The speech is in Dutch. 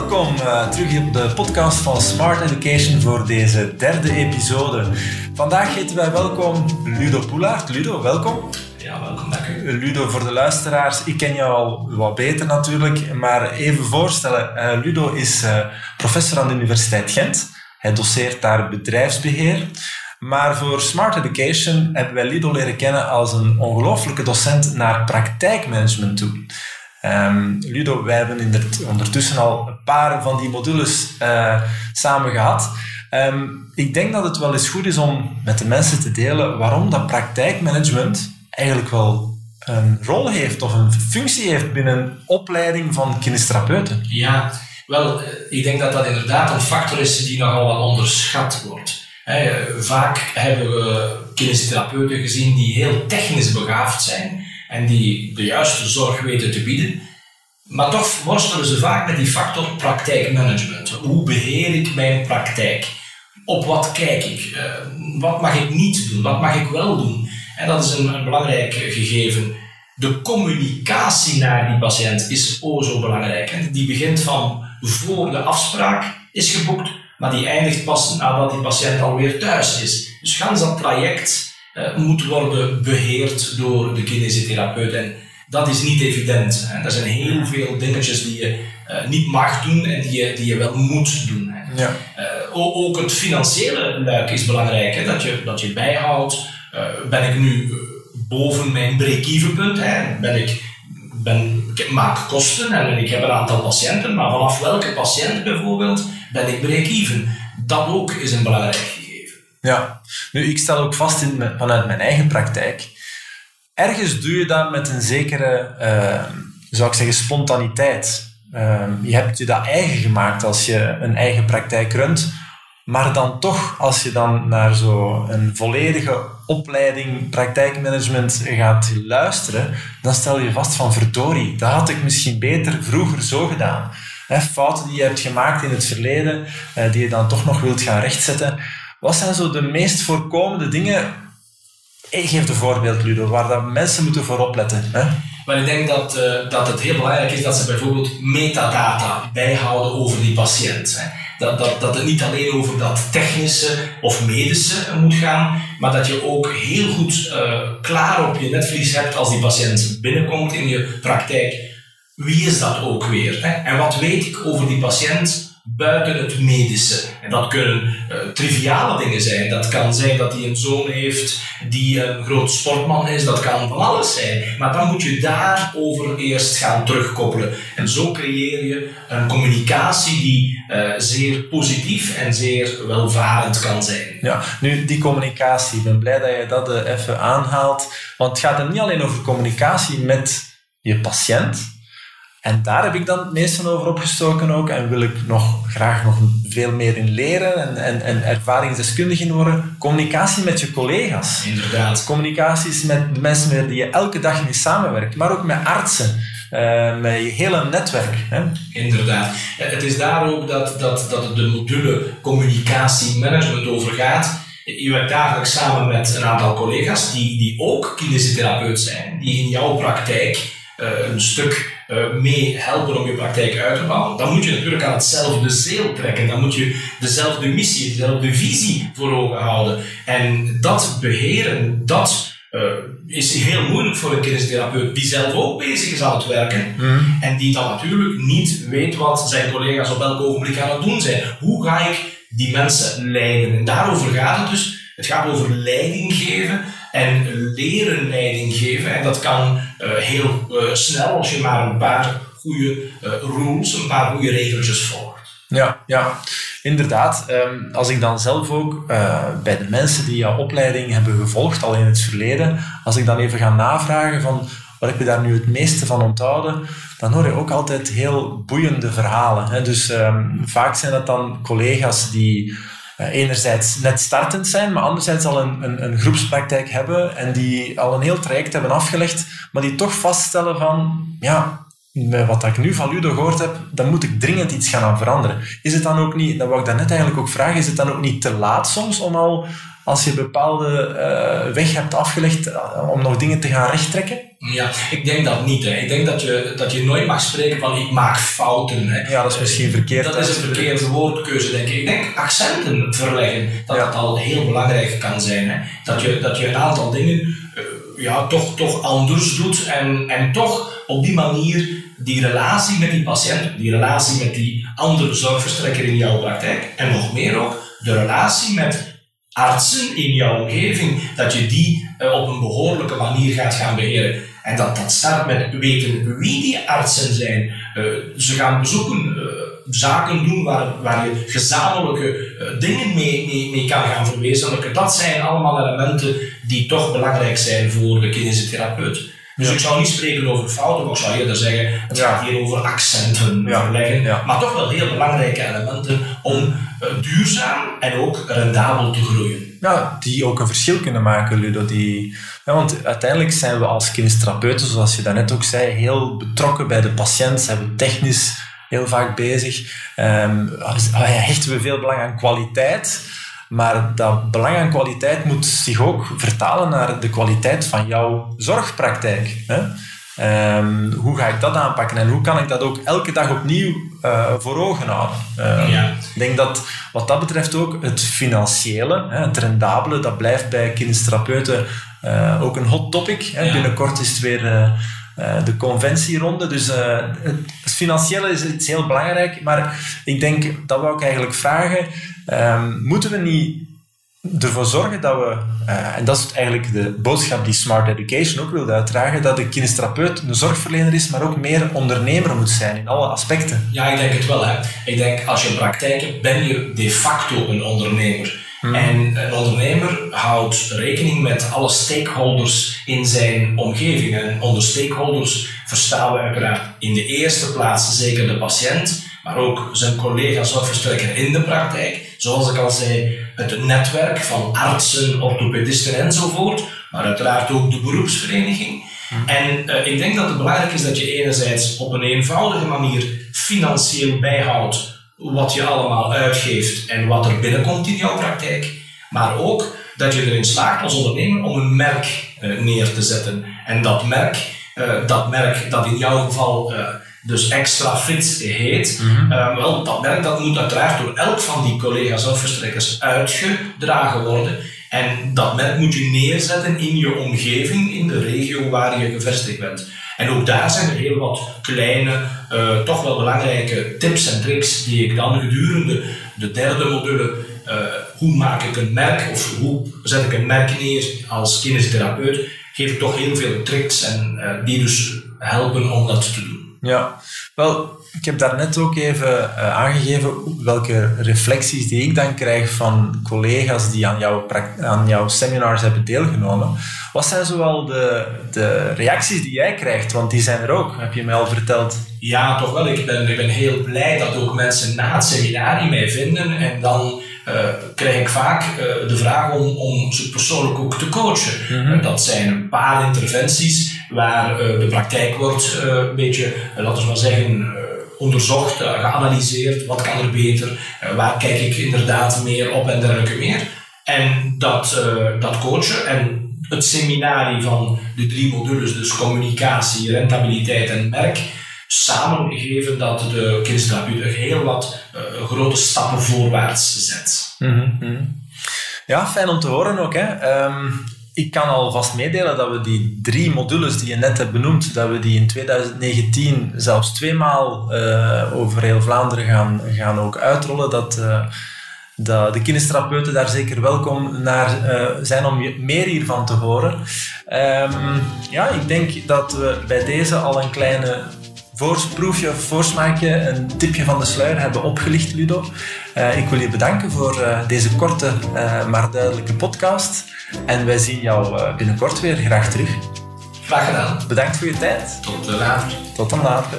welkom uh, terug op de podcast van Smart Education voor deze derde episode. Vandaag heten wij welkom Ludo Poelaert. Ludo, welkom. Ja, welkom, dank u. Ludo, voor de luisteraars, ik ken jou al wat beter natuurlijk, maar even voorstellen. Uh, Ludo is uh, professor aan de Universiteit Gent. Hij doseert daar bedrijfsbeheer. Maar voor Smart Education hebben wij Ludo leren kennen als een ongelooflijke docent naar praktijkmanagement toe. Um, Ludo, wij hebben ondertussen al een paar van die modules uh, samen gehad. Um, ik denk dat het wel eens goed is om met de mensen te delen waarom dat praktijkmanagement eigenlijk wel een rol heeft of een functie heeft binnen opleiding van kinestherapeuten. Ja, wel, eh, ik denk dat dat inderdaad een factor is die nogal wat onderschat wordt. vaak hebben we kinestherapeuten gezien die heel technisch begaafd zijn en die de juiste zorg weten te bieden. Maar toch worstelen ze vaak met die factor praktijkmanagement. Hoe beheer ik mijn praktijk? Op wat kijk ik? Uh, wat mag ik niet doen? Wat mag ik wel doen? En dat is een, een belangrijk gegeven. De communicatie naar die patiënt is o zo belangrijk. En die begint van voor de afspraak is geboekt, maar die eindigt pas nadat die patiënt alweer thuis is. Dus gans dat traject moet worden beheerd door de kinesitherapeut. En dat is niet evident. Hè. Er zijn heel veel dingetjes die je uh, niet mag doen en die je, die je wel moet doen. Hè. Ja. Uh, ook het financiële luik is belangrijk. Hè. Dat, je, dat je bijhoudt, ben ik nu boven mijn break-even punt? Hè. Ben ik, ben, ik maak kosten en ik heb een aantal patiënten, maar vanaf welke patiënt bijvoorbeeld ben ik break-even? Dat ook is een belangrijk ja, nu ik stel ook vast in, vanuit mijn eigen praktijk, ergens doe je dat met een zekere, uh, zou ik zeggen, spontaniteit. Uh, je hebt je dat eigen gemaakt als je een eigen praktijk runt, maar dan toch, als je dan naar zo'n volledige opleiding praktijkmanagement gaat luisteren, dan stel je vast van verdorie, dat had ik misschien beter vroeger zo gedaan. fouten die je hebt gemaakt in het verleden, uh, die je dan toch nog wilt gaan rechtzetten, wat zijn zo de meest voorkomende dingen? Ik geef een voorbeeld, Ludo, waar dat mensen moeten voor opletten. Hè? Maar ik denk dat, uh, dat het heel belangrijk is dat ze bijvoorbeeld metadata bijhouden over die patiënt. Hè. Dat, dat, dat het niet alleen over dat technische of medische moet gaan, maar dat je ook heel goed uh, klaar op je netvlies hebt als die patiënt binnenkomt in je praktijk. Wie is dat ook weer? Hè? En wat weet ik over die patiënt buiten het medische. En dat kunnen uh, triviale dingen zijn. Dat kan zijn dat hij een zoon heeft die een groot sportman is. Dat kan van alles zijn. Maar dan moet je daarover eerst gaan terugkoppelen. En zo creëer je een communicatie die uh, zeer positief en zeer welvarend kan zijn. Ja, nu die communicatie. Ik ben blij dat je dat uh, even aanhaalt. Want het gaat er niet alleen over communicatie met je patiënt en daar heb ik dan het meest van over opgestoken ook. En wil ik nog graag nog veel meer in leren en, en, en ervaringsdeskundig in worden. Communicatie met je collega's. Inderdaad. Communicaties met de mensen met die je elke dag mee samenwerkt. Maar ook met artsen. Uh, met je hele netwerk. Hè? Inderdaad. Het is daar ook dat, dat, dat de module communicatie management over gaat. Je werkt dagelijks samen met een aantal collega's die, die ook kinesitherapeut zijn, die in jouw praktijk uh, een stuk uh, mee helpen om je praktijk uit te bouwen, dan moet je natuurlijk aan hetzelfde zeel trekken. Dan moet je dezelfde missie, dezelfde visie voor ogen houden. En dat beheren, dat uh, is heel moeilijk voor een kinesitherapeut die zelf ook bezig is aan het werken. Mhm. En die dan natuurlijk niet weet wat zijn collega's op elk ogenblik aan het doen zijn. Hoe ga ik die mensen leiden? En daarover gaat het dus. Het gaat over leiding geven en leren leiding geven. En dat kan uh, heel uh, snel als je maar een paar goede uh, rules, een paar goede regeltjes volgt. Ja, ja, inderdaad. Um, als ik dan zelf ook bij de mensen die jouw opleiding hebben gevolgd, al in het verleden, als ik dan even ga navragen van wat heb je daar nu het meeste van onthouden, dan hoor je ook altijd heel boeiende verhalen. Hè? Dus um, vaak zijn dat dan collega's die enerzijds net startend zijn, maar anderzijds al een, een, een, groepspraktijk hebben en die al een heel traject hebben afgelegd, maar die toch vaststellen van, ja, met wat ik nu van Ludo gehoord heb, dan moet ik dringend iets gaan aan veranderen. Is het dan ook niet, dat wou ik daarnet eigenlijk ook vragen, is het dan ook niet te laat soms om al als je een bepaalde uh, weg hebt afgelegd uh, om nog dingen te gaan rechttrekken? Ja, ik denk dat niet. Hè. Ik denk dat je, dat je nooit mag spreken van ik maak fouten. Hè. Ja, dat is misschien verkeerd. Dat is een verkeerde woordkeuze, denk ik. Ik denk accenten verleggen, dat dat al heel belangrijk kan zijn. Hè. Dat, je, dat je een aantal dingen uh, ja, toch, toch anders doet en, en toch op die manier die relatie met die patiënt, die relatie met die andere zorgverstrekker in jouw praktijk en nog meer ook, de relatie met artsen in jouw omgeving, dat je die uh, op een behoorlijke manier gaat gaan beheren. En dat, dat start met weten wie die artsen zijn. Uh, ze gaan bezoeken, uh, zaken doen waar, waar je gezamenlijke dingen mee, mee, mee kan gaan verwezenlijken. Dat zijn allemaal elementen die toch belangrijk zijn voor de klinische Dus ik zou niet spreken over fouten, maar ik zou eerder zeggen, het gaat hier over accenten verleggen. Maar toch wel heel belangrijke elementen om uh, duurzaam en ook rendabel te groeien. Ja, die ook een verschil kunnen maken, Ludo. Die, ja, want uiteindelijk zijn we als kinestherapeuten, zoals je daarnet ook zei, heel betrokken bij de patiënt, zijn we technisch heel vaak bezig. Um, hechten we veel belang aan kwaliteit. Maar dat belang aan kwaliteit moet zich ook vertalen naar de kwaliteit van jouw zorgpraktijk. Hè? Um, hoe ga ik dat aanpakken en hoe kan ik dat ook elke dag opnieuw uh, voor ogen houden? Um, ja. Ik denk dat wat dat betreft ook het financiële, hè, het rendabele, dat blijft bij kinestherapeuten uh, ook een hot topic. Hè. Ja. Binnenkort is het weer uh, de conventieronde. Dus het financiële is iets heel belangrijk. Maar ik denk, dat wou ik eigenlijk vragen. Um, moeten we niet ervoor zorgen dat we, uh, en dat is eigenlijk de boodschap die Smart Education ook wil uitdragen, dat de kinestherapeut een zorgverlener is, maar ook meer ondernemer moet zijn in alle aspecten. Ja, ik denk het wel. Hè. Ik denk, als je praktijk hebt, ben je de facto een ondernemer. Hmm. En een ondernemer houdt rekening met alle stakeholders in zijn omgeving. En onder stakeholders verstaan we uiteraard in de eerste plaats zeker de patiënt, maar ook zijn collega zorgverstrekker in de praktijk. Zoals ik al zei, het netwerk van artsen, orthopedisten enzovoort, maar uiteraard ook de beroepsvereniging. Hm. En uh, ik denk dat het belangrijk is dat je enerzijds op een eenvoudige manier financieel bijhoudt wat je allemaal uitgeeft en wat er binnenkomt in jouw praktijk, maar ook dat je erin slaagt als ondernemer om een merk uh, neer te zetten. En dat merk, uh, dat merk dat in jouw geval dus extra fit heet. Mm wel, dat merk dat moet uiteraard door elk van die collega's zorgverstrekkers uitgedragen worden. En dat merk moet je neerzetten in je omgeving, in de regio waar je gevestigd bent. En ook daar zijn er heel wat kleine, uh, toch wel belangrijke tips en tricks die ik dan gedurende de derde module, uh, hoe maak ik een merk of hoe zet ik een merk neer als kinesitherapeut, geef ik toch heel veel tricks en uh, die dus helpen om dat te doen. Ja, wel, ik heb daarnet ook even uh, aangegeven welke reflecties die ik dan krijg van collega's die aan jouw, aan jouw seminars hebben deelgenomen. Wat zijn zoal de, de reacties die jij krijgt? Want die zijn er ook, heb je mij al verteld. Ja, toch wel. Ik ben, ik ben heel blij dat ook mensen na het seminar mij vinden en dan krijg ik vaak uh, de vraag om, om ze persoonlijk ook te coachen. Mm -hmm. dat zijn een paar interventies waar uh, de praktijk wordt een beetje, laten we maar zeggen, onderzocht, geanalyseerd. Wat kan er beter? waar kijk ik inderdaad meer op en dergelijke meer? En dat, dat coachen en het seminarie van de drie modules, dus communicatie, rentabiliteit en merk, samengeven dat de kinestherapie heel wat uh, grote stappen voorwaarts zet. Mm -hmm. Ja, fijn om te horen ook. Hè. Um, ik kan alvast meedelen dat we die drie modules die je net hebt benoemd, dat we die in 2019 zelfs tweemaal uh, over heel Vlaanderen gaan, gaan ook uitrollen. Dat, dat de kinesterapeuten daar zeker welkom naar zijn om meer hiervan te horen. Um, ja, ik denk dat we bij deze al een kleine voorproefje of voorsmaakje, een tipje van de sluier hebben opgelicht, Ludo. Uh, ik wil je bedanken voor uh, deze korte, uh, maar duidelijke podcast. En wij zien jou binnenkort weer graag terug. Graag gedaan. Bedankt voor je tijd. Tot later. Tot dan later.